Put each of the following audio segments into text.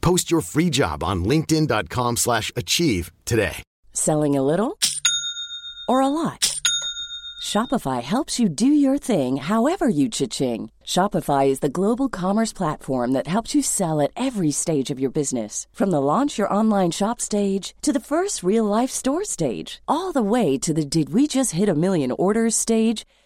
Post your free job on linkedin.com/achieve slash achieve today. Selling a little or a lot? Shopify helps you do your thing however you cha-ching. Shopify is the global commerce platform that helps you sell at every stage of your business. From the launch your online shop stage to the first real life store stage, all the way to the did we just hit a million orders stage.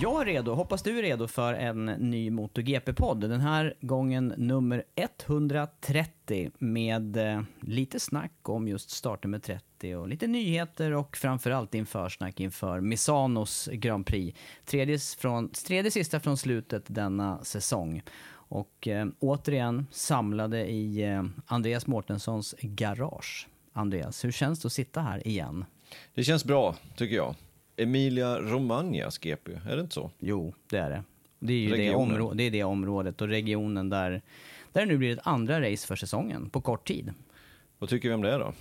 Jag är redo, hoppas du är redo för en ny MotoGP-podd. Den här gången nummer 130 med eh, lite snack om just startnummer 30 och lite nyheter och framförallt införsnack inför Misanos Grand Prix. Tredje, från, tredje sista från slutet denna säsong. Och eh, återigen samlade i eh, Andreas Mårtenssons garage. Andreas, hur känns det att sitta här igen? Det känns bra, tycker jag. Emilia Romagnas GP, är det inte så? Jo, det är det. Det är ju det, områ- det, är det området och regionen där, där det nu blir ett andra race för säsongen på kort tid. Vad tycker vi om det då?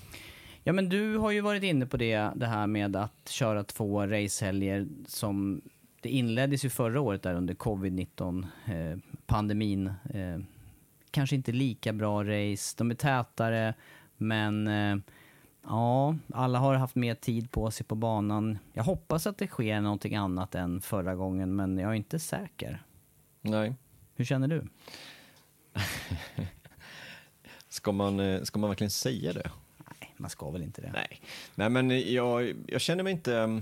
Ja men du har ju varit inne på det, det här med att köra två racehelger som det inleddes ju förra året där under covid-19 eh, pandemin. Eh, kanske inte lika bra race, de är tätare men eh, ja, alla har haft mer tid på sig på banan. Jag hoppas att det sker någonting annat än förra gången men jag är inte säker. Nej. Hur känner du? Ska man, eh, ska man verkligen säga det? Nej, man ska väl inte det. Nej. Nej, men jag, jag känner mig inte... mm,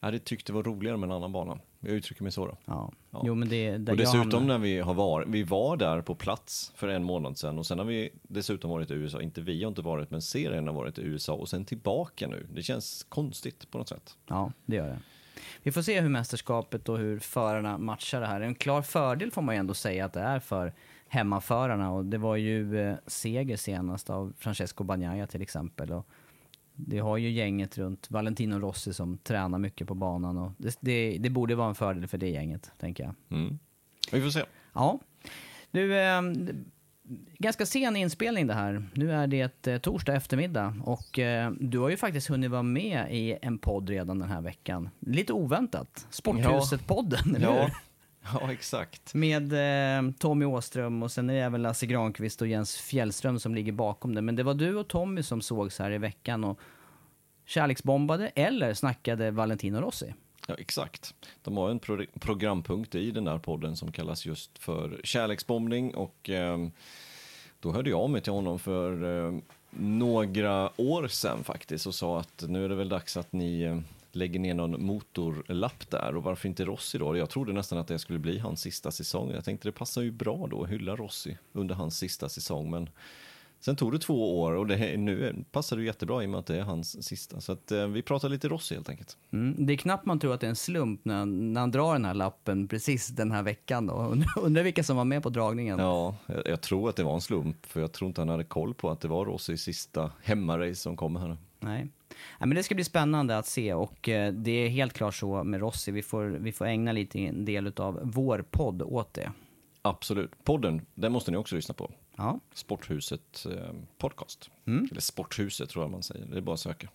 Jag hade tyckt det var roligare med en annan bana. Jag uttrycker mig så då. Ja. Ja. Jo men det... där Och dessutom när vi har varit, vi var där på plats för en månad sedan och sen har vi dessutom varit i USA, inte vi har inte varit men serien har varit i USA och sen tillbaka nu. Det känns konstigt på något sätt. Ja, det gör det. Vi får se hur mästerskapet och hur förarna matchar det här. En klar fördel får man ju ändå säga att det är för hemmaförarna och det var ju eh, seger senast av Francesco Bagnaia till exempel. Och det har ju gänget runt Valentino Rossi som tränar mycket på banan och det, det, det borde vara en fördel för det gänget, tänker jag. Mm. Vi får se. Ja. Du, eh, ganska sen inspelning det här. Nu är det eh, torsdag eftermiddag och eh, du har ju faktiskt hunnit vara med i en podd redan den här veckan. Lite oväntat. Sporthuset-podden, eller Ja. hur? ja, exakt. Med eh, Tommy Åström och sen är det även Lasse Granqvist och Jens Fjällström som ligger bakom det. Men det var du och Tommy som sågs här i veckan och kärleksbombade eller snackade Valentino Rossi. Ja, exakt. De har en pro programpunkt i den där podden som kallas just för kärleksbombning och ehm, då hörde jag av mig till honom för ehm, några år sedan faktiskt och sa att nu är det väl dags att ni eh, lägger ner någon motorlapp där och varför inte Rossi då? Jag trodde nästan att det skulle bli hans sista säsong. Jag tänkte det passar ju bra då att hylla Rossi under hans sista säsong men Sen tog det två år och det, nu passar det jättebra i och med att det är hans sista. Så att, eh, vi pratar lite Rossi helt enkelt. Mm, det är knappt man tror att det är en slump när, när han drar den här lappen precis den här veckan. Då. Undrar, undrar vilka som var med på dragningen. Ja, jag, jag tror att det var en slump, för jag tror inte han hade koll på att det var Rossis sista hemmarace som kommer här. Nej. Nej, men det ska bli spännande att se och eh, det är helt klart så med Rossi. Vi får, vi får ägna lite en del av vår podd åt det. Absolut. Podden, den måste ni också lyssna på. Ja. Sporthuset eh, podcast. Mm. Eller Sporthuset tror jag man säger, det är bara att söka.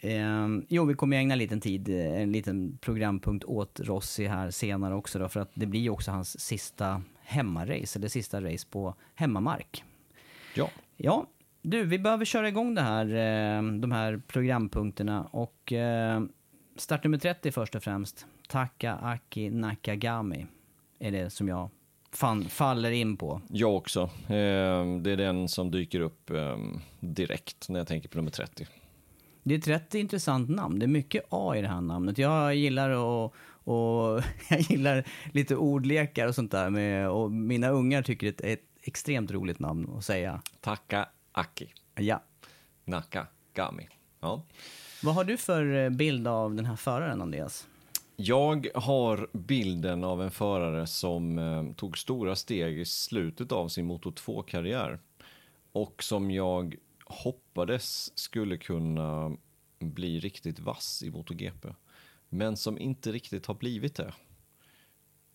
Eh, jo, vi kommer ägna en liten tid, eh, en liten programpunkt åt Rossi här senare också då, för att det blir ju också hans sista hemmarace, eller sista race på hemmamark. Ja. Ja, du, vi behöver köra igång det här, eh, de här programpunkterna och eh, startnummer 30 först och främst. Taka Aki Nakagami är det som jag fan, faller in på. Jag också. Eh, det är den som dyker upp eh, direkt när jag tänker på nummer 30. Det är ett rätt intressant namn. Det är mycket A i det här namnet. Jag gillar att och jag gillar lite ordlekar och sånt där. Med, och mina ungar tycker det är ett extremt roligt namn att säga. Taka Aki. Ja. Nakagami. Ja. Vad har du för eh, bild av den här föraren, Andreas? Jag har bilden av en förare som eh, tog stora steg i slutet av sin Moto 2-karriär. Och som jag hoppades skulle kunna bli riktigt vass i MotoGP. Men som inte riktigt har blivit det.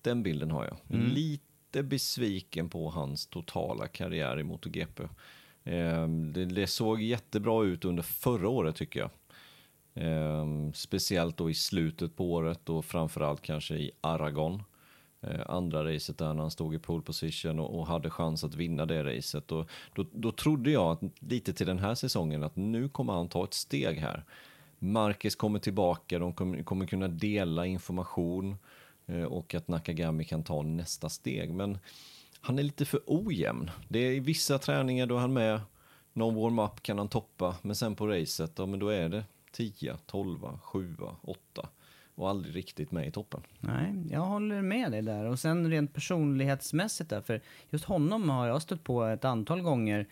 Den bilden har jag. Mm. Lite besviken på hans totala karriär i MotoGP. Ehm, det, det såg jättebra ut under förra året tycker jag. Ehm, speciellt då i slutet på året och framförallt kanske i Aragon. Ehm, andra racet där när han stod i pole position och, och hade chans att vinna det racet. Och då, då trodde jag att, lite till den här säsongen att nu kommer han ta ett steg här. Marcus kommer tillbaka, de kommer, kommer kunna dela information eh, och att Nakagami kan ta nästa steg. Men han är lite för ojämn. Det är i vissa träningar då är han med, någon warm-up kan han toppa, men sen på racet, ja, men då är det 10, 12, 7, 8 och aldrig riktigt med i toppen. Nej, jag håller med dig där. Och sen rent personlighetsmässigt där, för just honom har jag stött på ett antal gånger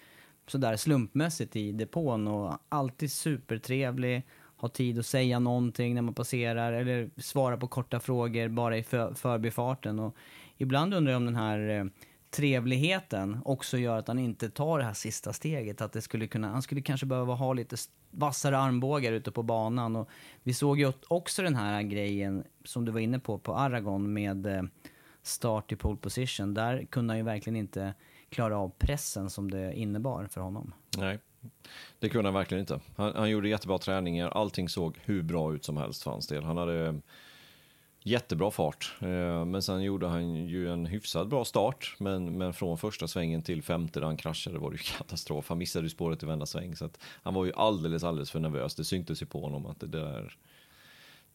sådär slumpmässigt i depån och alltid supertrevlig, har tid att säga någonting när man passerar eller svara på korta frågor bara i för, förbifarten. Och ibland undrar jag om den här eh, trevligheten också gör att han inte tar det här sista steget. Att det skulle kunna, han skulle kanske behöva ha lite vassare armbågar ute på banan. Och vi såg ju också den här grejen som du var inne på, på Aragon med eh, start i pole position. Där kunde han ju verkligen inte klara av pressen som det innebar för honom. Nej, det kunde han verkligen inte. Han, han gjorde jättebra träningar, allting såg hur bra ut som helst för hans del. Han hade jättebra fart, eh, men sen gjorde han ju en hyfsat bra start. Men, men från första svängen till femte där han kraschade var det ju katastrof. Han missade ju spåret i vända sväng, så att han var ju alldeles, alldeles för nervös. Det syntes ju på honom att det där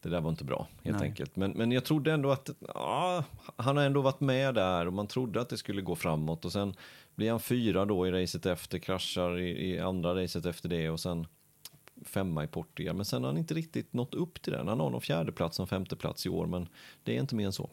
det där var inte bra, helt Nej. enkelt. Men, men jag trodde ändå att ja, han har ändå varit med där och man trodde att det skulle gå framåt. Och sen blir han fyra då i racet efter, kraschar i, i andra racet efter det och sen femma i Portugal. Men sen har han inte riktigt nått upp till den. Han har någon fjärde plats och femte plats i år, men det är inte mer än så.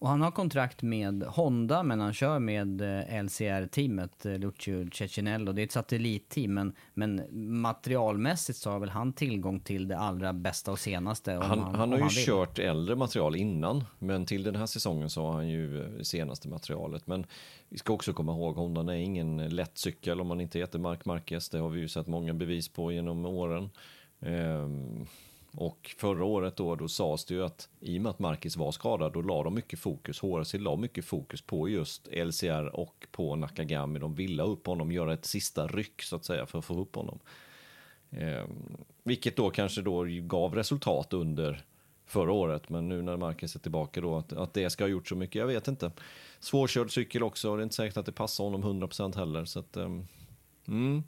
Och han har kontrakt med Honda, men han kör med eh, LCR-teamet, eh, Lucio Cecinello. Det är ett satellitteam, men, men materialmässigt så har väl han tillgång till det allra bästa och senaste. Han, han, om har ju vill. kört äldre material innan, men till den här säsongen så har han ju eh, senaste materialet. Men vi ska också komma ihåg, Honda är ingen lätt cykel om man inte heter Mark Marquez. Det har vi ju sett många bevis på genom åren. Ehm, och förra året då, då sades det ju att i och med att Marcus var skadad, då la de mycket fokus, HRC la mycket fokus på just LCR och på Nakagami. De ville ha upp honom, göra ett sista ryck så att säga för att få upp honom. Eh, vilket då kanske då gav resultat under förra året, men nu när Marcus är tillbaka då, att, att det ska ha gjort så mycket, jag vet inte. Svårkörd cykel också, det är inte säkert att det passar honom 100% heller, så att, eh, mm.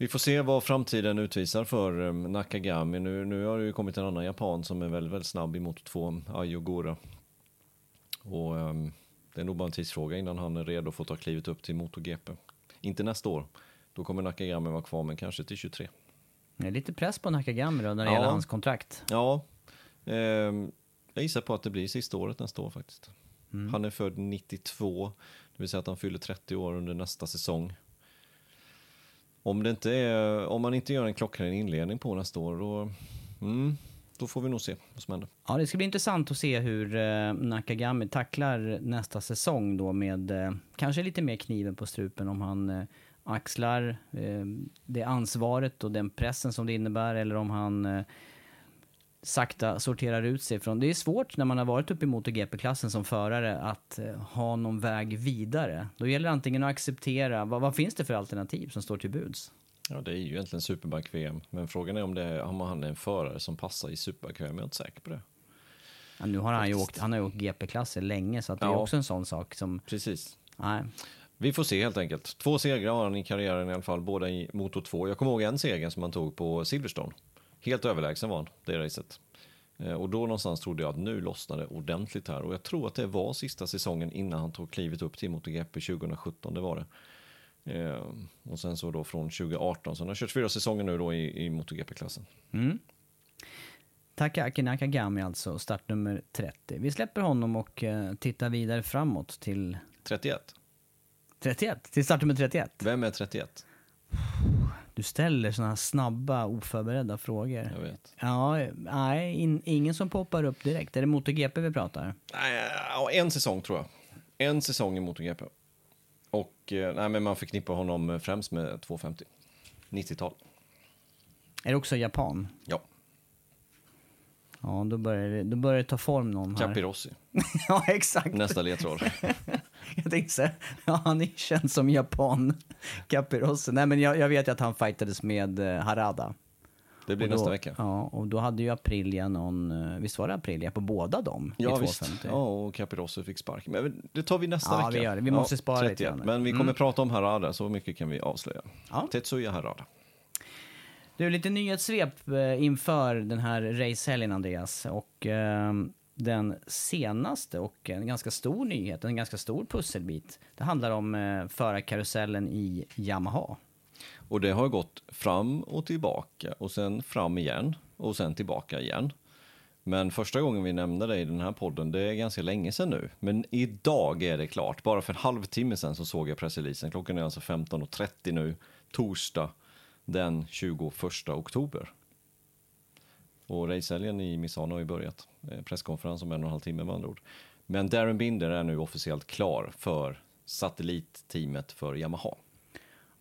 Vi får se vad framtiden utvisar för um, Nakagami. Nu, nu har det ju kommit en annan japan som är väldigt, väldigt snabb i Moto 2, Ayo Gora. Och um, det är nog bara en tidsfråga innan han är redo för att ta klivet upp till MotoGP. Inte nästa år, då kommer Nakagami vara kvar, men kanske till 23. Det är lite press på Nakagami då när det Ja. gäller hans kontrakt. Ja, ehm, jag gissar på att det blir sista året nästa år faktiskt. Han är född 92, det vill säga att han fyller 30 år under nästa säsong. Om, det inte är, om man inte gör en klockren inledning på nästa år, då, mm, då får vi nog se vad som händer. Ja, det ska bli intressant att se hur eh, Nakagami tacklar nästa säsong då med eh, kanske lite mer kniven på strupen om han eh, axlar eh, det ansvaret och den pressen som det innebär eller om han eh, sakta sorterar ut sig från. Det är svårt när man har varit uppe i MotoGP-klassen som förare att eh, ha någon väg vidare. Då gäller det antingen att acceptera, vad, vad finns det för alternativ som står till buds? Ja, det är ju egentligen Superbike-VM. Men frågan är om, det är, om han är en förare som passar i Superbike-VM. Jag är inte säker på det. Ja, nu har han ju åkt, han har ju åkt GP-klasser länge, så att det är Ja. också en sån sak som... Precis. Nej. Vi får se helt enkelt. Två segrar har han i karriären i alla fall, båda i Moto 2. Jag kommer ihåg en seger som han tog på Silverstone. Helt överlägsen var han, det racet. Eh, Och då någonstans trodde jag att nu lossnade ordentligt här. Och jag tror att det var sista säsongen innan han tog klivet upp till MotoGP 2017, det var det. Eh, och sen så då från 2018, så han har kört fyra säsonger nu då i, i MotoGP-klassen. Takaki Nakagami alltså, startnummer 30. Vi släpper honom och eh, tittar vidare framåt till 31. 31, till startnummer 31. Vem är 31? Du ställer såna här snabba, oförberedda frågor. Jag vet. Ja, nej, in, ingen som poppar upp direkt. Är det MotoGP vi pratar? Nej, en säsong tror jag. En säsong i MotoGP. Och eh, nej, men man förknippar honom främst med 250. 90-tal. Är det också Japan? Ja, Ja, då börjar det, då börjar det ta form någon här. Capirossi. ja, exakt. Nästa ledtråd. Jag tänkte så här, ja, han är känd som Japan, Capirossi. Nej, men jag, jag vet ju att han fightades med eh, Harada. Det blir då, nästa vecka. Ja, och då hade ju Aprilia någon, eh, visst var det Aprilia på båda dem? i Ja, visst. 250? Ja, och Capirossi fick spark. Men det tar vi nästa Ja, vecka. vi gör det. Vi måste spara lite 31. grann. Men vi kommer Mm. prata om Harada, så mycket kan vi avslöja. Ja. Tetsuya Harada. Du, lite nyhetssvep eh, inför den här racehelgen, Andreas. Och eh, den senaste och en ganska stor nyhet, en ganska stor pusselbit. Det handlar om eh, förarkarusellen i Yamaha. Och det har gått fram och tillbaka och sen fram igen och sen tillbaka igen. Men första gången vi nämnde det i den här podden, det är ganska länge sedan nu. Men idag är det klart. Bara för en halvtimme sedan så såg jag pressreleasen. Klockan är alltså 15.30 nu, torsdag den 21 oktober. Och racehelgen i Misano har ju börjat. Eh, presskonferens om en och en halv timme med andra ord. Men Darren Binder är nu officiellt klar för satellitteamet för Yamaha.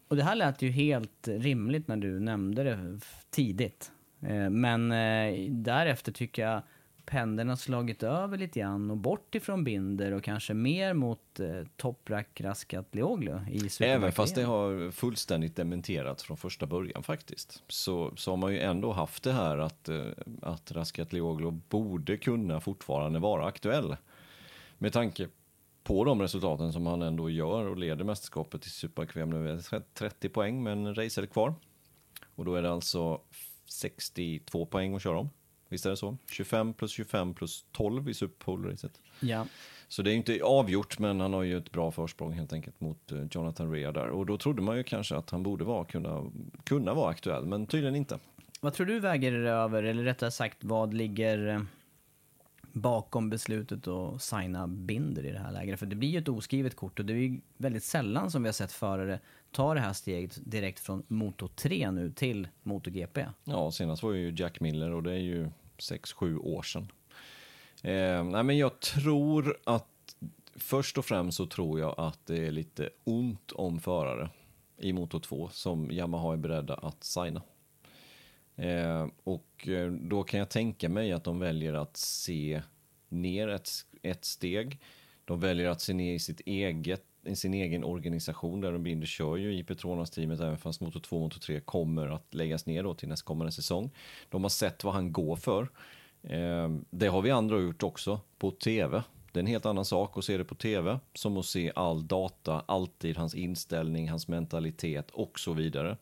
Och det här lät ju helt rimligt när du nämnde det tidigt. Eh, men eh, därefter tycker jag pendeln har slagit över lite grann och bort ifrån Binder och kanske mer mot eh, Toprak Raskatlioglu i Även fast det har fullständigt dementerats från första början faktiskt. Så, så har man ju ändå haft det här att, eh, att Raskatlioglu borde kunna fortfarande vara aktuell. Med tanke på de resultaten som han ändå gör och leder mästerskapet i Superkväm nu. är 30 poäng men en racer kvar. Och då är det alltså 62 poäng att köra om. Visst är det så? 25 plus 25 plus 12 i Superpole-racet. Ja. Så det är inte avgjort, men han har ju ett bra försprång helt enkelt mot eh, Jonathan Rea där. Och då trodde man ju kanske att han borde vara, kunna, kunna vara aktuell, men tydligen inte. Vad tror du väger över, eller rättare sagt vad ligger eh, bakom beslutet att signa Binder i det här läget? För det blir ju ett oskrivet kort och det är ju väldigt sällan som vi har sett förare ta det här steget direkt från Moto 3 nu till MotoGP. Ja, senast var ju Jack Miller och det är ju 6-7 år sedan. Eh, nej, men jag tror att först och främst så tror jag att det är lite ont om förare i Moto 2 som Yamaha är beredda att signa. Eh, och eh, då kan jag tänka mig att de väljer att se ner ett, ett steg. De väljer att se ner i sitt eget sin egen organisation där de binder kör ju i Petronas-teamet även fast Moto 2 och Moto 3 kommer att läggas ner då till nästkommande säsong. De har sett vad han går för. Ehm, det har vi andra gjort också på tv. Det är en helt annan sak att se det på tv som att se all data, alltid hans inställning, hans mentalitet och så vidare.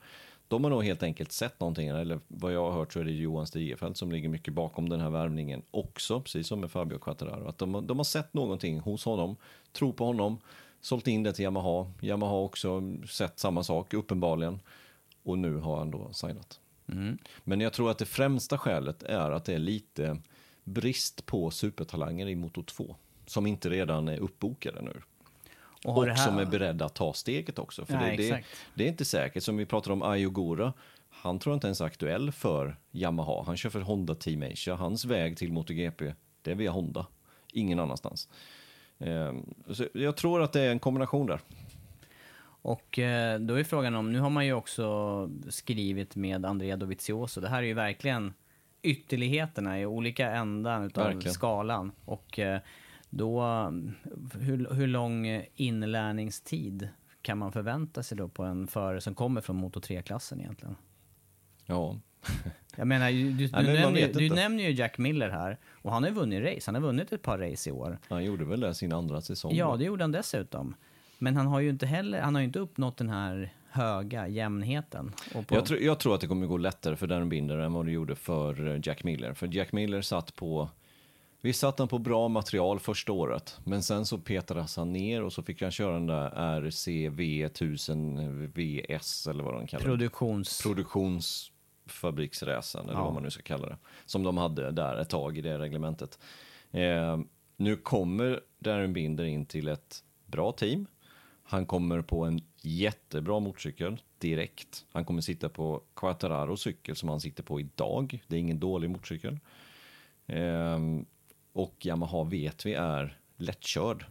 De har nog helt enkelt sett någonting, eller vad jag har hört så är det Johan Stigefelt som ligger mycket bakom den här värvningen också, precis som med Fabio Quattararo. Att de, de har sett någonting hos honom, tror på honom, sålt in det till Yamaha. Yamaha har också sett samma sak, uppenbarligen. Och nu har han då signat. Men jag tror att det främsta skälet är att det är lite brist på supertalanger i Moto 2. Som inte redan är uppbokade nu. Och, Och, som är beredda att ta steget också. För Nej, det, det, det är inte säkert. Som vi pratade om Ayogura. Han tror inte ens är aktuell för Yamaha. Han kör för Honda Team Asia. Hans väg till MotoGP, det är via Honda. Ingen annanstans. Ehm, så jag tror att det är en kombination där. Och eh, då är frågan om, nu har man ju också skrivit med Andrea Dovizioso. Det här är ju verkligen ytterligheterna i olika ändar utav Verkligen. skalan. Och eh, då, hur, hur lång inlärningstid kan man förvänta sig då på en förare som kommer från Moto 3-klassen egentligen? Ja, Jag menar, du, du, Ja, nämner, du nämner ju Jack Miller här och han har ju vunnit race. Han har vunnit ett par race i år. han gjorde väl det sin andra säsong. Ja, det gjorde han dessutom. Men han har ju inte heller, han har inte uppnått den här höga jämnheten. På, Jag, tror, jag tror att det kommer gå lättare för Darren Binder än vad det gjorde för eh, Jack Miller. För Jack Miller satt på... Vi satt han på bra material första året, men sen så petades han ner och så fick han köra den där RCV1000 VS eller vad de kallar det. produktions... Produktionsfabriksräsen, eller Ja. vad man nu ska kalla det. Som de hade där ett tag i det reglementet. Eh, nu kommer Darren Binder in till ett bra team. Han kommer på en jättebra motorcykel direkt. Han kommer sitta på Quattararo cykel som han sitter på idag. Det är ingen dålig motorcykel. Ehm, och Yamaha vet vi är lättkörd.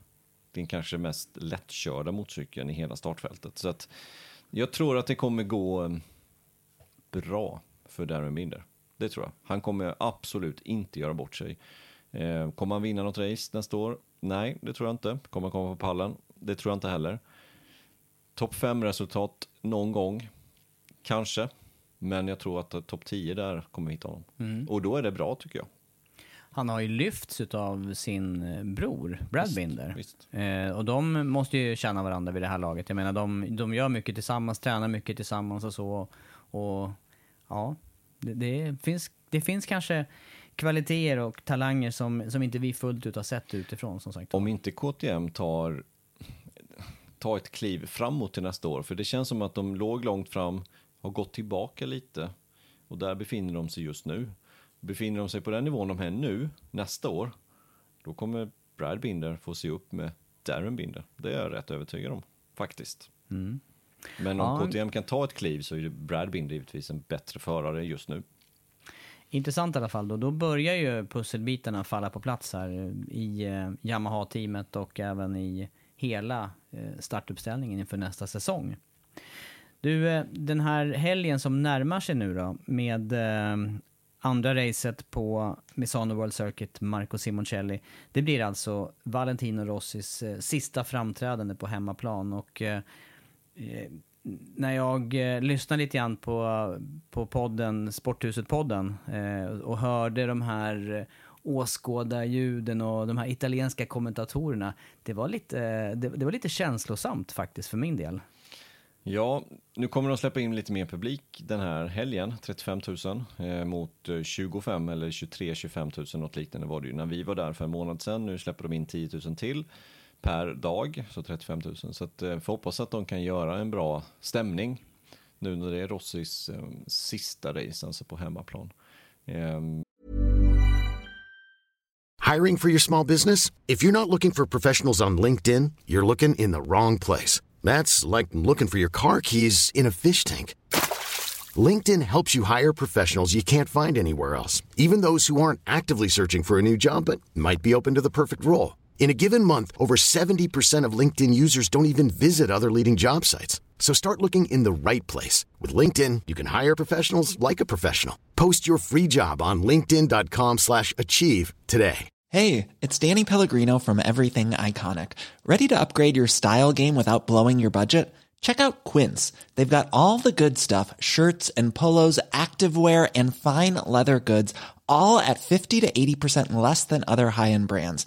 Det är kanske mest lättkörda motorcykeln i hela startfältet. Så att jag tror att det kommer gå eh, bra för Darren Binder. Det tror jag. Han kommer absolut inte göra bort sig. Eh, kommer han vinna något race nästa år? Nej, det tror jag inte. Kommer han komma på pallen? Det tror jag inte heller. Topp 5-resultat någon gång, kanske. Men jag tror att topp 10 där kommer vi hitta honom. Och då är det bra tycker jag. Han har ju lyfts av sin bror, Brad Binder. visst. Eh, och de måste ju känna varandra vid det här laget. Jag menar, de, de gör mycket tillsammans, tränar mycket tillsammans och så. Och ja, det, det, finns, det finns kanske kvaliteter och talanger som, som inte vi fullt ut har sett utifrån, som sagt. Om inte KTM tar, tar ett kliv framåt till nästa år, för det känns som att de låg långt fram, har gått tillbaka lite och där befinner de sig just nu. Befinner de sig på den nivån de är nu, nästa år, då kommer Brad Binder få se upp med Darren Binder. Det är jag rätt övertygad om, faktiskt. Men om Ja. KTM kan ta ett kliv så är Brad Binder givetvis en bättre förare just nu. Intressant i alla fall då. Då börjar ju pusselbitarna falla på plats här i eh, Yamaha-teamet och även i hela eh, startuppställningen inför nästa säsong. Du, eh, den här helgen som närmar sig nu då med eh, andra racet på Misano World Circuit, Marco Simoncelli. Det blir alltså Valentino Rossis eh, sista framträdande på hemmaplan och eh, Eh, när jag eh, lyssnade lite grann på, på podden, Sporthuset-podden eh, och hörde de här eh, åskådarljuden och de här italienska kommentatorerna. Det var lite, det, det var lite känslosamt faktiskt för min del. Ja, nu kommer de släppa in lite mer publik den här helgen, 35 000 eh, mot eh, 25 eller 23-25 000, något liknande var det ju när vi var där för en månad sedan. Nu släpper de in 10 000 till per dag, så 35 000. Så att, eh, får hoppas att de kan göra en bra stämning nu när det är Rossis eh, sista race, alltså på hemmaplan. Eh, Hiring for your small business? If you're not looking for professionals on LinkedIn, you're looking in the wrong place. That's like looking for your car keys in a fish tank. LinkedIn helps you hire professionals you can't find anywhere else, even those who aren't actively searching for a new job but might be open to the perfect role. In a given month, over 70% of LinkedIn users don't even visit other leading job sites. So start looking in the right place. With LinkedIn, you can hire professionals like a professional. Post your free job on linkedin.com slash achieve today. Hey, it's Danny Pellegrino from Everything Iconic. Ready to upgrade your style game without blowing your budget? Check out Quince. They've got all the good stuff shirts and polos, activewear, and fine leather goods, all at 50 to 80% less than other high end brands.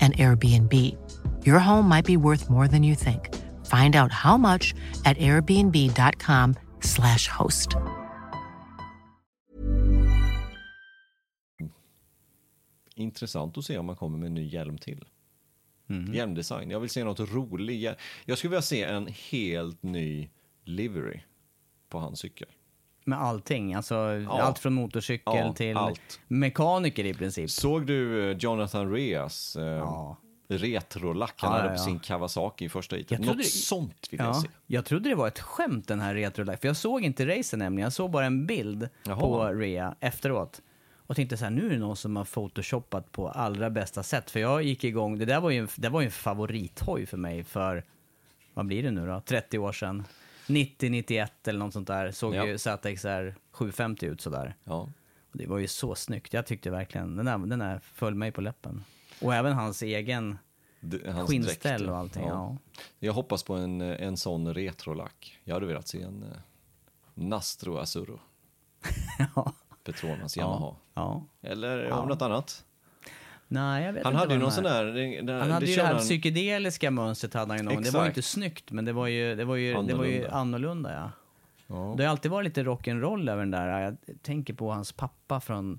an Airbnb. Your home might be worth more than you think. Find out how much at airbnb.com/slash host. intressant att se om man kommer med en ny hjälm till. Hjälmdesign. Jag vill se något roligt. Jag skulle vilja se en helt ny livery på hans cykel. Med allting, alltså allt från motorcykel Ja, till allt. mekaniker i princip. Såg du eh, Jonathan Reas eh, Ja. retrolack han Ja, hade ja, på ja. sin Kawasaki i första heatet? Något trodde- sånt vill jag Ja, se. jag trodde det var ett skämt den här retrolife, för jag såg inte racen nämligen, jag såg bara en bild Jaha. på Rea efteråt. Och tänkte så här, nu är det någon som har photoshoppat på allra bästa sätt. För jag gick igång, det där var ju en, det var ju en favorithoj för mig för, vad blir det nu då, 30 år sedan. 90, 91 eller något sånt där, såg Ja. ju ZXR 750 ut sådär. Ja. Och det var ju så snyggt, jag tyckte verkligen, den där, den där föll mig på läppen. Och även hans egen Det- hans skinnställ dräkter. och allting, ja. Jag hoppas på en, en sån retrolack. Jag hade velat se en eh, Nastro Azzurro. ja. Petronas Yamaha. ja. Eller om något annat. Nej, jag vet Han inte hade ju någon sån är. där... det- det- Han hade ju det här han- psykedeliska mönstret hade han ju någon. Det var ju inte snyggt, men det var ju, det var ju, det var ju Annorlunda. annorlunda. Ja. Ja. Det har alltid varit lite rock'n'roll över den där. Jag tänker på hans pappa från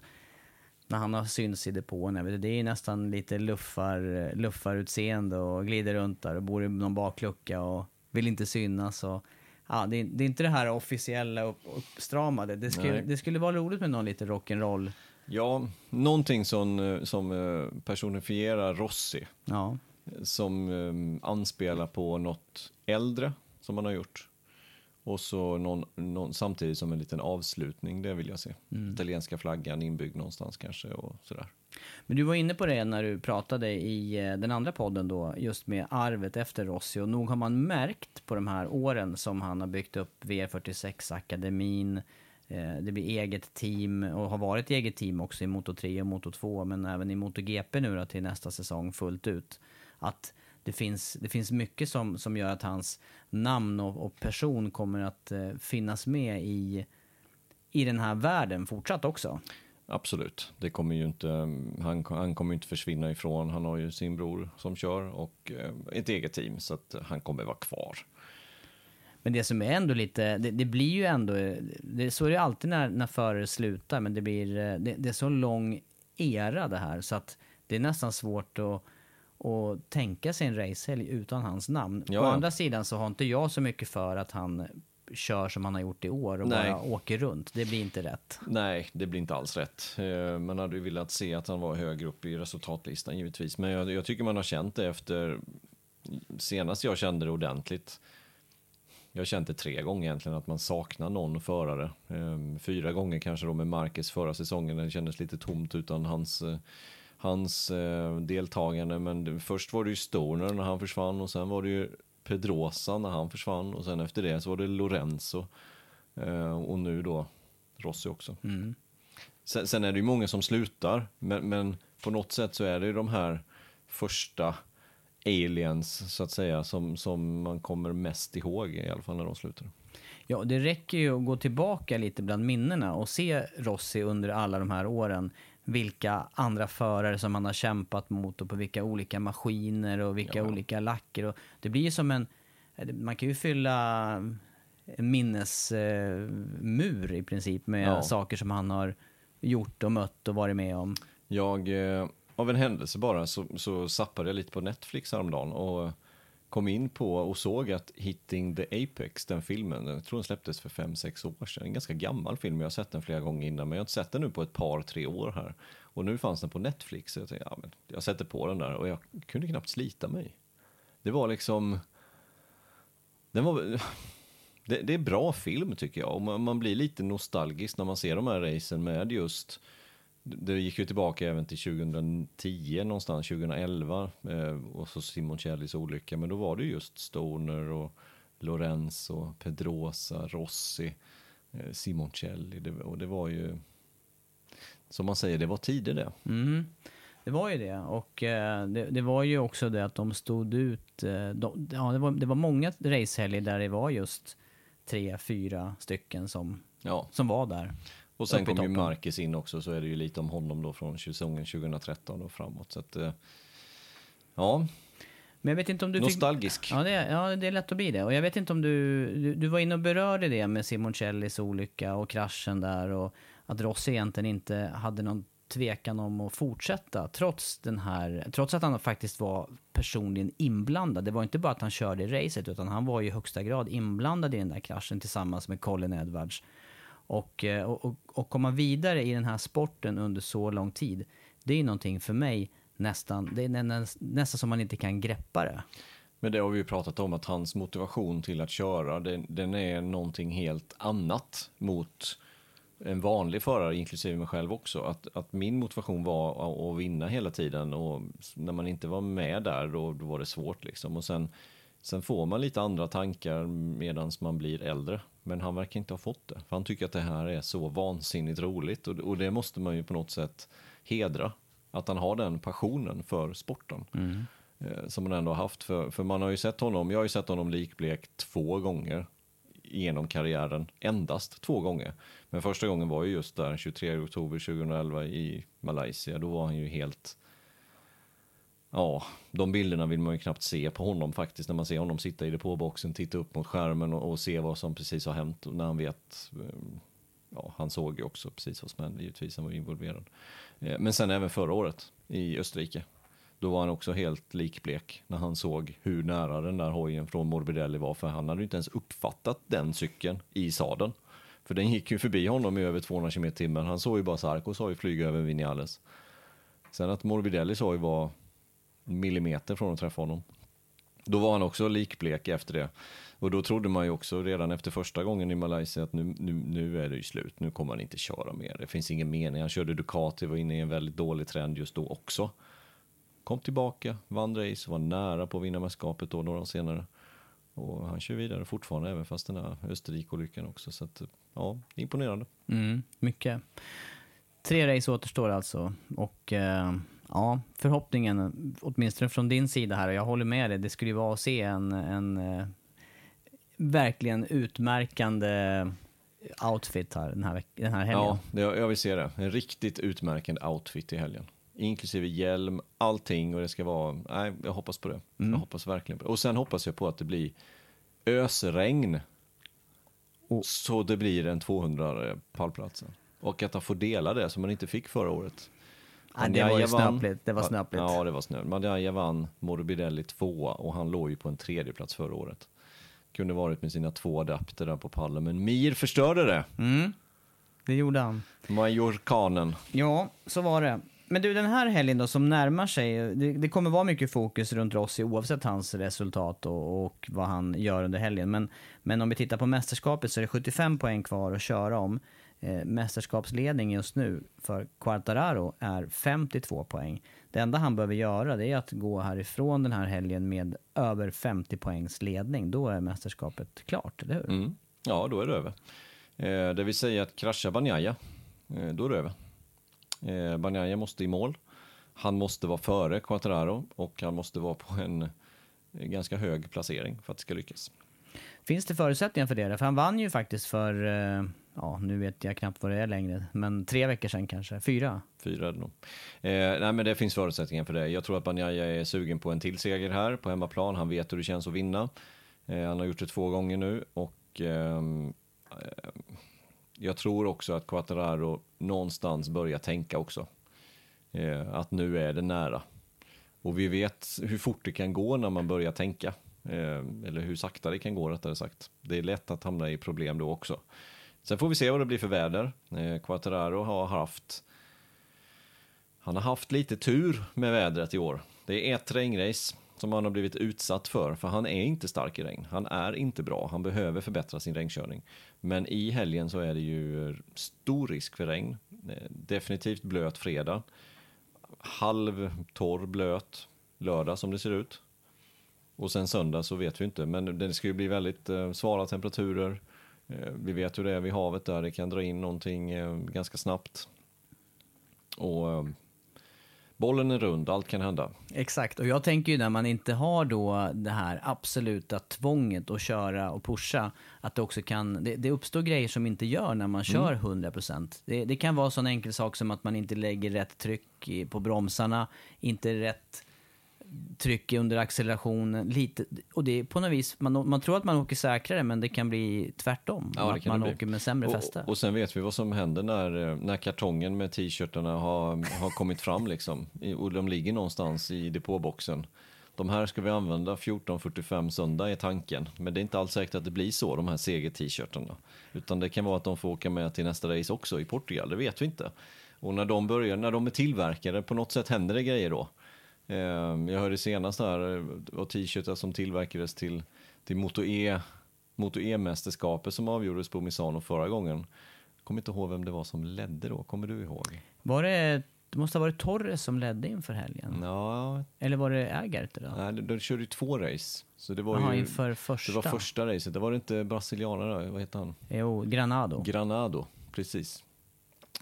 när han har synts i depån. Det är ju nästan lite luffar, luffarutseende och glider runt där och bor i någon baklucka och vill inte synas. Och, ja, det, är, det är inte det här officiella upp, uppstramade. Det skulle, Nej. det skulle vara roligt med någon lite rock'n'roll. Ja, någonting som, eh, som eh, personifierar Rossi. Ja. Som um, anspelar på något äldre som man har gjort. Och så någon, någon, samtidigt som en liten avslutning, det vill jag se. Mm. Italienska flaggan inbyggd någonstans kanske och sådär. Men du var inne på det när du pratade i eh, den andra podden då, just med arvet efter Rossi. Och nog har man märkt på de här åren som han har byggt upp VR46-akademin, eh, Eh, det blir eget team och har varit eget team också i Moto 3 och Moto 2, men även i MotoGP nu då till nästa säsong fullt ut. Att det finns, det finns mycket som, som gör att hans namn och, och person kommer att eh, finnas med i, i den här världen fortsatt också. Absolut, det kommer ju inte, mm, han, han kommer ju inte försvinna ifrån. Han har ju sin bror som kör och eh, ett eget team så att han kommer vara kvar. Men det som är ändå lite, det, det blir ju ändå, det, så är det alltid när, när förare slutar, men det blir, eh, det, det är så lång era det här så att det är nästan svårt att, att tänka sig en racehelg utan hans namn. Ja, Å ja. andra sidan så har inte jag så mycket för att han kör som han har gjort i år och Nej. bara åker runt. Det blir inte rätt. Nej, det blir inte alls rätt. Eh, Man hade ju velat se att han var högre upp i resultatlistan givetvis. Men jag, jag tycker man har känt det efter, senast jag kände det ordentligt. Jag har känt det tre gånger egentligen att man saknar någon förare. Eh, Fyra gånger kanske då med Marquez förra säsongen. Det kändes lite tomt utan hans, eh, hans eh, deltagande. Men först var det ju Stoner när han försvann och sen var det ju Pedrosa när han försvann och sen efter det så var det Lorenzo. Eh, Och nu då Rossi också. Sen, sen är det ju många som slutar, men, men på något sätt så är det ju de här första aliens, så att säga, som, som man kommer mest ihåg, i alla fall när de slutar. Ja, det räcker ju att gå tillbaka lite bland minnena och se Rossi under alla de här åren. Vilka andra förare som han har kämpat mot och på vilka olika maskiner och vilka olika lacker. Och det blir ju som en... Man kan ju fylla en minnesmur i princip med Ja. saker som han har gjort och mött och varit med om. Jag, eh, av en händelse bara, så, så zappade jag lite på Netflix häromdagen och kom in på och såg att Hitting the Apex, den filmen, jag tror den släpptes för fem sex år sedan. En ganska gammal film, jag har sett den flera gånger innan, men jag har inte sett den nu på ett par, tre år här. Och nu fanns den på Netflix, så jag tänkte, ja men jag sätter på den där och jag kunde knappt slita mig. Det var liksom, den var, det, det är bra film tycker jag, och man, man blir lite nostalgisk när man ser de här racen med just det gick ju tillbaka även till 2010 någonstans, 2011 eh, och så Simoncellis olycka. Men då var det just Stoner och Lorenzo, Pedrosa, Rossi, eh, Simoncelli. Det, och det var ju, som man säger, det var tider det. Mm. Det var ju det. Och eh, det, det var ju också det att de stod ut. Eh, de, ja, det, var, det var många racehelger där det var just tre, fyra stycken som, Ja. som var där. Och sen kom ju. Marquez in också, så är det ju lite om honom då från säsongen 2013 och framåt. Så att, eh, ja, Men jag vet inte om du tyck- nostalgisk. Ja det, är, ja, det är lätt att bli det. Och jag vet inte om du, du... Du var inne och berörde det med Simoncellis olycka och kraschen där och att Rossi egentligen inte hade någon tvekan om att fortsätta trots, den här, trots att han faktiskt var personligen inblandad. Det var inte bara att han körde i racet utan han var i högsta grad inblandad i den där kraschen tillsammans med Colin Edwards. Och, eh, och, och, och komma vidare i den här sporten under så lång tid, det är ju någonting för mig nästan, det är nästan som man inte kan greppa det. Men det har vi ju pratat om, att hans motivation till att köra, den, den är någonting helt annat mot en vanlig förare, inklusive mig själv också, att, att min motivation var att vinna hela tiden och när man inte var med där då, då var det svårt liksom. Och sen, sen får man lite andra tankar medan man blir äldre. Men han verkar inte ha fått det, för han tycker att det här är så vansinnigt roligt och, och det måste man ju på något sätt hedra. Att han har den passionen för sporten. Mm. Eh, som man ändå har haft. För, för man har ju sett honom, jag har ju sett honom likblek två gånger genom karriären, endast två gånger. Men första gången var ju just där 23 oktober 2011 i Malaysia. Då var han ju helt... Ja, de bilderna vill man ju knappt se på honom faktiskt när man ser honom sitta i depåboxen, titta upp mot skärmen och, och se vad som precis har hänt och när han vet eh, Ja, han såg ju också precis vad som hände givetvis, han var involverad. Eh, men sen även förra året i Österrike då var han också helt likblek när han såg hur nära den där hojen från Morbidelli var, för han hade ju inte ens uppfattat den cykeln i sadeln. För den gick ju förbi honom i över 200 km timmen. Han såg ju bara Sarko sa ju flyga över Vinales. Sen att Morbidelli sa ju var millimeter från att träffa honom. Då var han också likblek efter det. Och då trodde man ju också redan efter första gången i Malaysia att nu, nu, nu är det ju slut, nu kommer han inte köra mer. Det finns ingen mening. Han körde Ducati, var inne i en väldigt dålig trend just då också kom tillbaka, vann race, var nära på att vinna mästerskapet då några år senare. Och han kör vidare fortfarande även fast den här Österrike-olyckan också. Så att, ja, imponerande. Mm, mycket. Tre race återstår alltså. Och eh, ja, förhoppningen, åtminstone från din sida här, och jag håller med dig, det skulle ju vara att se en, en eh, verkligen utmärkande outfit här den här, den här helgen. Ja, jag vill se det. En riktigt utmärkande outfit i helgen inklusive hjälm, allting och det ska vara, nej, jag hoppas på det. Mm. Jag hoppas verkligen på det. Och sen hoppas jag på att det blir ösregn. Och. Så det blir en 200 pallplats. Och att han får dela det som man inte fick förra året. Ja, det var ju snöpligt. Det var snöpligt. Ja, det var snö. Madaya vann, Morbidelli tvåa och han låg ju på en tredje plats förra året. Kunde varit med sina två adapter där på pallen, men Mir förstörde det. Mm. Det gjorde han. Majorkanen. Ja, så var det. Men du, den här helgen då som närmar sig, det, det kommer vara mycket fokus runt Rossi oavsett hans resultat och, och, vad han gör under helgen. Men, men om vi tittar på mästerskapet så är det 75 poäng kvar att köra om. Eh, mästerskapsledning just nu för Quartararo är 52 poäng. Det enda han behöver göra det är att gå härifrån den här helgen med över 50 poängs ledning. Då är mästerskapet klart, eller hur? Mm. Ja, då är det över. Eh, det vill säga att krascha Banjaya, eh, då är det över. Eh, Banjaya måste i mål. Han måste vara före Quattararo och han måste vara på en ganska hög placering för att det ska lyckas. Finns det förutsättningar för det? För han vann ju faktiskt för, ja nu vet jag knappt vad det är längre, men tre veckor sedan kanske, fyra? Fyra är det nog. Eh, nej men det finns förutsättningar för det. Jag tror att Banjaya är sugen på en till seger här på hemmaplan. Han vet hur det känns att vinna. Eh, han har gjort det två gånger nu och ehm, eh, jag tror också att Quattararo någonstans börjar tänka också. Eh, att nu är det nära. Och vi vet hur fort det kan gå när man börjar tänka. Eh, eller hur sakta det kan gå rättare sagt. Det är lätt att hamna i problem då också. Sen får vi se vad det blir för väder. Eh, Quattararo har haft han har haft lite tur med vädret i år. Det är ett regnrace som han har blivit utsatt för, för han är inte stark i regn. Han är inte bra, han behöver förbättra sin regnkörning. Men i helgen så är det ju stor risk för regn. Eh, definitivt blöt fredag. Halv torr blöt lördag som det ser ut. Och sen söndag så vet vi inte, men det ska ju bli väldigt eh, svala temperaturer. Eh, vi vet hur det är vid havet där, det kan dra in någonting ganska snabbt. Och bollen är rund, allt kan hända. Exakt, och jag tänker ju när man inte har då det här absoluta tvånget att köra och pusha, att det också kan, det, det uppstår grejer som inte gör när man kör mm. 100%. Det, det kan vara sån enkel sak som att man inte lägger rätt tryck på bromsarna, inte rätt tryck under accelerationen. Lite, och det är på något vis, man, man tror att man åker säkrare men det kan bli tvärtom. Ja, att man åker med sämre fäste. Och, och sen vet vi vad som händer när, eh, när kartongen med t-shirtarna har, har kommit fram liksom. Och de ligger någonstans i depåboxen. De här ska vi använda 14.45 söndag är tanken. Men det är inte alls säkert att det blir så, de här seger-t-shirtarna. Utan det kan vara att de får åka med till nästa race också i Portugal, det vet vi inte. Och när de börjar, när de är tillverkade, på något sätt händer det grejer då. Eh, Jag hörde senast här, var t-shirtar som tillverkades till, till Moto E Moto E-mästerskapet som avgjordes på Misano förra gången. Kommer inte ihåg vem det var som ledde då, kommer du ihåg? Var det, det måste ha varit Torres som ledde inför helgen. Ja, Eller var det Ägert då? nej, de, de körde ju två race. Så det var Jaha, ju inför första. Det var första racet, det var det inte brasilianare, vad heter han? Jo, Granado. Granado, precis.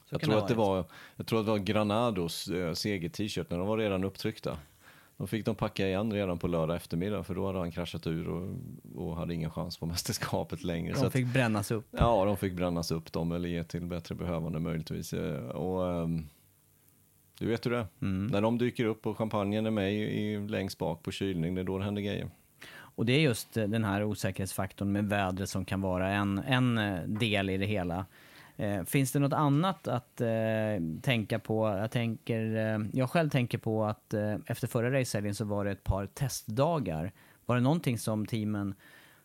Jag tror, det att det var, jag tror att det var Granados äh, seger-t-shirt, när de var redan upptryckta. De fick de packa igen redan på lördag eftermiddag för då hade han kraschat ur och, och hade ingen chans på mästerskapet längre. Så De att- fick brännas upp. Ja, de fick brännas upp dem eller ge till bättre behövande möjligtvis. Eh, Och, ehm, du vet hur det är. Mm. När de dyker upp och champagnen är med i, i, längst bak på kylning, det är då det händer grejer. Och det är just eh, den här osäkerhetsfaktorn med vädret som kan vara en, en eh, del i det hela. Eh, finns det något annat att eh, tänka på? Jag, tänker, eh, jag själv tänker på att eh, efter förra racehelgen så var det ett par testdagar. Var det någonting som teamen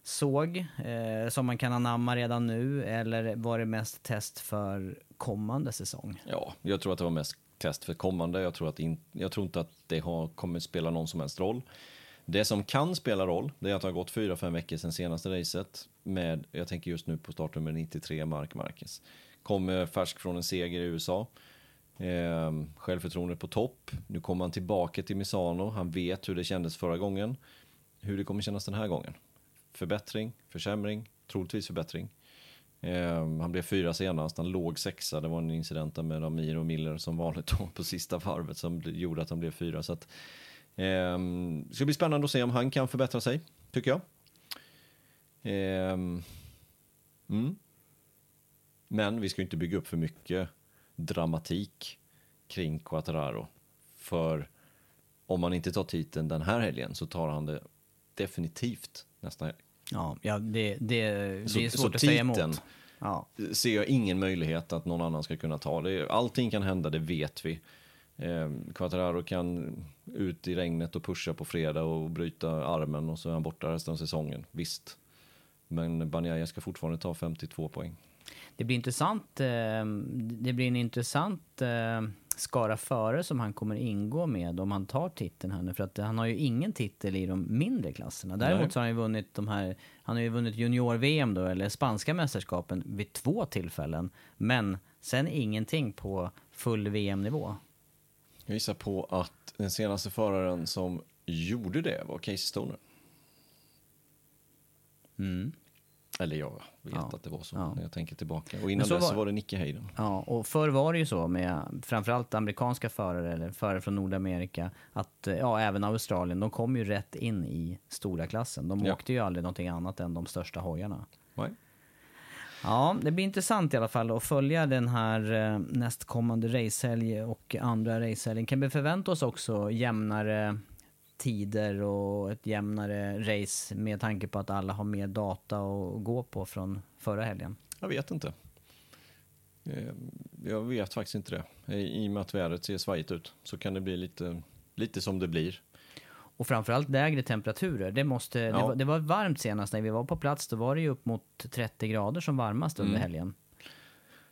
såg eh, som man kan anamma redan nu eller var det mest test för kommande säsong? Ja, jag tror att det var mest test för kommande. Jag tror, att in, jag tror inte att det har, kommer spela någon som helst roll. Det som kan spela roll, det är att det har gått 4-5 veckor sedan senaste racet med, jag tänker just nu på startnummer 93, Mark Marquez. Kommer färsk från en seger i USA. Eh, självförtroendet på topp. Nu kommer han tillbaka till Misano. Han vet hur det kändes förra gången. Hur det kommer kännas den här gången. Förbättring, försämring, troligtvis förbättring. Eh, han blev fyra senast, han låg sexa. Det var en incident med Amir och Miller som vanligt på sista varvet som gjorde att han blev fyra. Så att, det ska bli spännande att se om han kan förbättra sig, tycker jag. Eh, mm. Men vi ska ju inte bygga upp för mycket dramatik kring Quattararo. För om man inte tar titeln den här helgen så tar han det definitivt nästa helg. Ja, ja det, det, det Så- är så svårt att säga emot. Ja. ser jag ingen möjlighet att någon annan ska kunna ta det. Allting kan hända, det vet vi. Eh, Quattararo kan ut i regnet och pusha på fredag och bryta armen och så är han borta resten av säsongen. Visst. Men Banjaya ska fortfarande ta 52 poäng. Det blir intressant. eh, Det blir en intressant eh, skara före som han kommer ingå med om han tar titeln här nu. För att han har ju ingen titel i de mindre klasserna. Däremot Nej. så har han ju vunnit de här, han har ju vunnit junior-VM då, eller spanska mästerskapen vid två tillfällen. Men sen ingenting på full VM-nivå. Jag gissar på att den senaste föraren som gjorde det var Casey Stoner. Eller jag vet Ja. att det var så Ja. när jag tänker tillbaka. Och innan så dess så var- var det Nicky Hayden. Ja, och förr var det ju så med framförallt amerikanska förare eller förare från Nordamerika att ja, även Australien, de kom ju rätt in i stora klassen. De Ja. åkte ju aldrig någonting annat än de största hojarna. Nej. Ja, det blir intressant i alla fall att följa den här eh, nästkommande racehelg och andra racehelgen. Kan vi förvänta oss också jämnare tider och ett jämnare race med tanke på att alla har mer data att gå på från förra helgen? Jag vet inte. Eh, jag vet faktiskt inte det. I i och med att vädret ser svajigt ut så kan det bli lite, lite som det blir. Och framförallt lägre temperaturer. Det, måste, det, Ja. var, det var varmt senast när vi var på plats. Då var det ju upp mot 30 grader som varmast under Mm. helgen.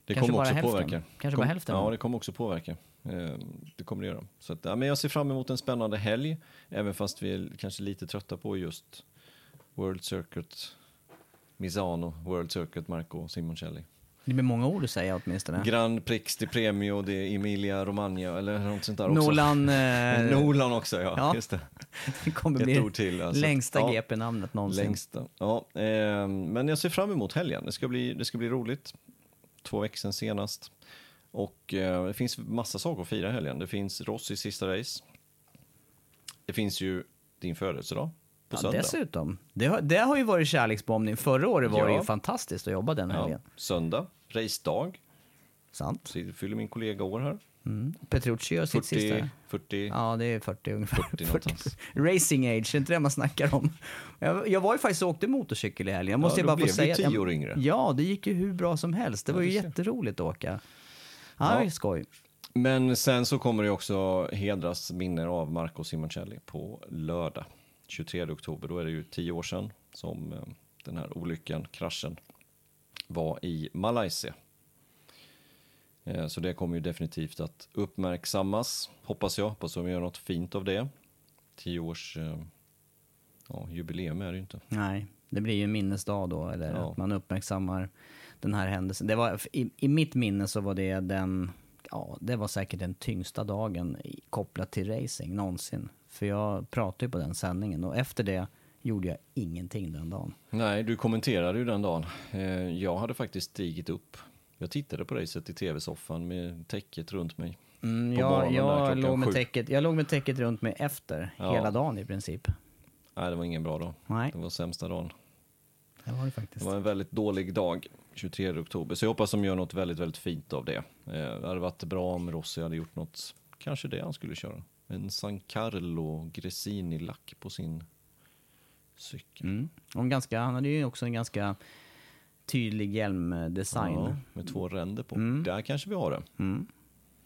Det Kanske kommer också hälften. påverka. Kanske Kom- bara hälften. Ja, det kommer också påverka. Eh, Det kommer det göra. Så att, ja, men jag ser fram emot en spännande helg, även fast vi är kanske lite trötta på just World Circuit, Misano, World Circuit, Marco Simoncelli. Det blir många ord att säga åtminstone. Grand Prix di Premio, det är Emilia Romagna, eller något sånt där också. Nolan, eh, Nolan också, ja. Ja. Just det. det kommer Ett bli ord till. alltså. längsta Ja. GP-namnet någonsin. Längsta. Ja, eh, men jag ser fram emot helgen. Det ska bli, det ska bli roligt. Två veckor sedan senast. Och eh, det finns massa saker att fira helgen. Det finns Rossis sista race. Det finns ju din födelsedag på Ja, söndag. dessutom. Det har, det har ju varit kärleksbombning. Förra året var det Ja. ju fantastiskt att jobba den Ja, helgen. söndag, racedag. Sant? Så fyller min kollega år här. Petrucci gör sitt 40, sista. 40. Ja, det är 40 ungefär. 40 någonstans. Racing age, är inte det man snackar om? Jag, jag var ju faktiskt och åkte motorcykel i helgen. Jag måste Ja, då bara få blev du säga. tio år yngre. Ja, det gick ju hur bra som helst. Det var ju jätteroligt att åka. Ja, det ju skoj. Men sen så kommer det också hedras minne av Marco Simoncelli på lördag, 23 oktober. Då är det ju tio år sedan som eh, den här olyckan, kraschen, var i Malaysia. Eh, Så det kommer ju definitivt att uppmärksammas, hoppas jag. Hoppas de gör något fint av det. Tio års eh, ja, jubileum är det ju inte. Nej, det blir ju en minnesdag då, eller Ja. att man uppmärksammar den här händelsen. Det var, i, I mitt minne så var det den, ja, det var säkert den tyngsta dagen kopplat till racing någonsin. För jag pratade ju på den sändningen och efter det gjorde jag ingenting den dagen. Nej, du kommenterade ju den dagen. Eh, Jag hade faktiskt stigit upp. Jag tittade på racet i tv-soffan med täcket runt mig. Mm, På jag, låg med sju. täcket, jag låg med täcket runt mig efter, Ja. hela dagen i princip. Nej, det var ingen bra dag. Nej, Det var sämsta dagen. det var det faktiskt. Det var en väldigt dålig dag, 23 oktober. Så jag hoppas de gör något väldigt, väldigt fint av det. Eh, Det hade varit bra om Rossi hade gjort något, kanske det han skulle köra. En San Carlo Gresini-lack på sin cykel. Mm. Och en ganska, han hade ju också en ganska tydlig hjälmdesign. Ja, med två ränder på. Mm. Där kanske vi har det. Mm.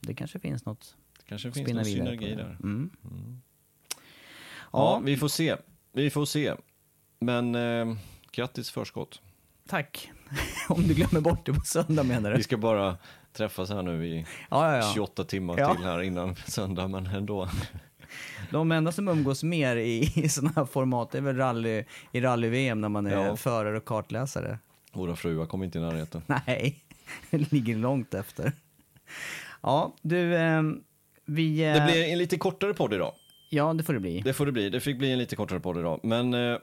Det kanske finns något Det kanske finns någon synergi där. Mm. Ja, Ja, vi får se. Vi får se. Men eh, grattis förskott. tack. Om du glömmer bort det på söndag menar du? Vi ska bara träffas här nu i Ja, ja, ja. 28 timmar till här innan söndag, men ändå. De enda som umgås mer i, i sådana här format är väl rally, i rally-VM när man är Ja. förare och kartläsare. Våra fruar kommer inte i närheten. Nej, det ligger långt efter. Ja, du, ehm, vi... eh, Det blir en lite kortare podd idag. Ja, det får det bli. Det får det bli. Det fick bli en lite kortare podd idag. Men eh,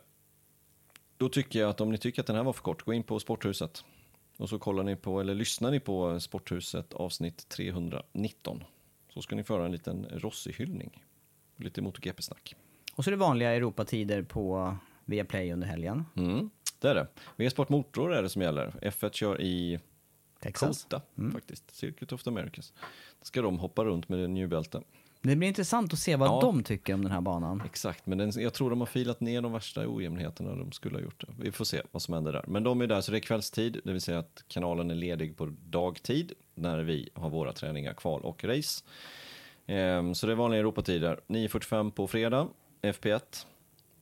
då tycker jag att om ni tycker att den här var för kort, gå in på Sporthuset. Och så kollar ni på, eller lyssnar ni på Sporthuset avsnitt 319. Så ska ni föra en liten Rossi-hyllning. Lite MotoGP-snack. Och så är det vanliga Europatider på Viaplay under helgen. Mm, det är det. V-sport Motor är det som gäller. F1 kör i Texas. Kota, faktiskt. Circuit of the Americas. Då ska de hoppa runt med New Belte. Det blir intressant att se vad Ja. de tycker om den här banan. Exakt, men den, jag tror de har filat ner de värsta ojämnheterna de skulle ha gjort det. Vi får se vad som händer där. Men de är där, så det är kvällstid, det vill säga att kanalen är ledig på dagtid när vi har våra träningar, kval och race. Ehm, så det är vanliga Europatider. 9.45 på fredag, FP1.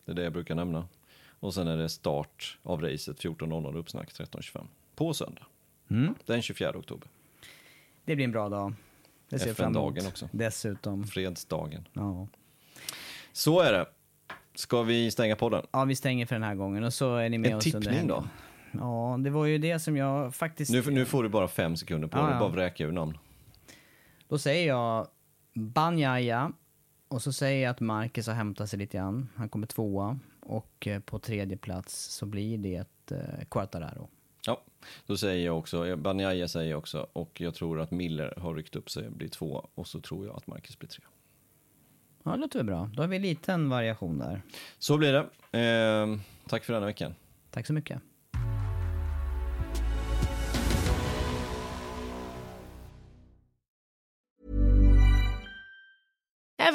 Det är det jag brukar nämna. Och sen är det start av racet 14.00 uppsnack 13.25 på söndag. Mm. Den 24 oktober, Det blir en bra dag. Det ser fram emot. FN-dagen också. Dessutom. fredsdagen. Ja. Så är det. Ska vi stänga podden? ja, vi stänger för den här gången och så är ni med En oss tippning då? Ja, det var ju det som jag faktiskt... Nu, nu får du bara fem sekunder på Ja, dig, bara vräka ur namn. Då säger jag Banjaya och så säger jag att Marcus har hämtat sig lite grann. Han kommer tvåa och eh, på tredje plats så blir det eh, Quartararo. Ja, då säger jag också, Banjaya säger jag också, och jag tror att Miller har ryckt upp sig och blir två, och så tror jag att Marcus blir tre. Ja, det låter väl bra. Då har vi en liten variation där. Så blir det. Ehm, tack för denna veckan. Tack så mycket.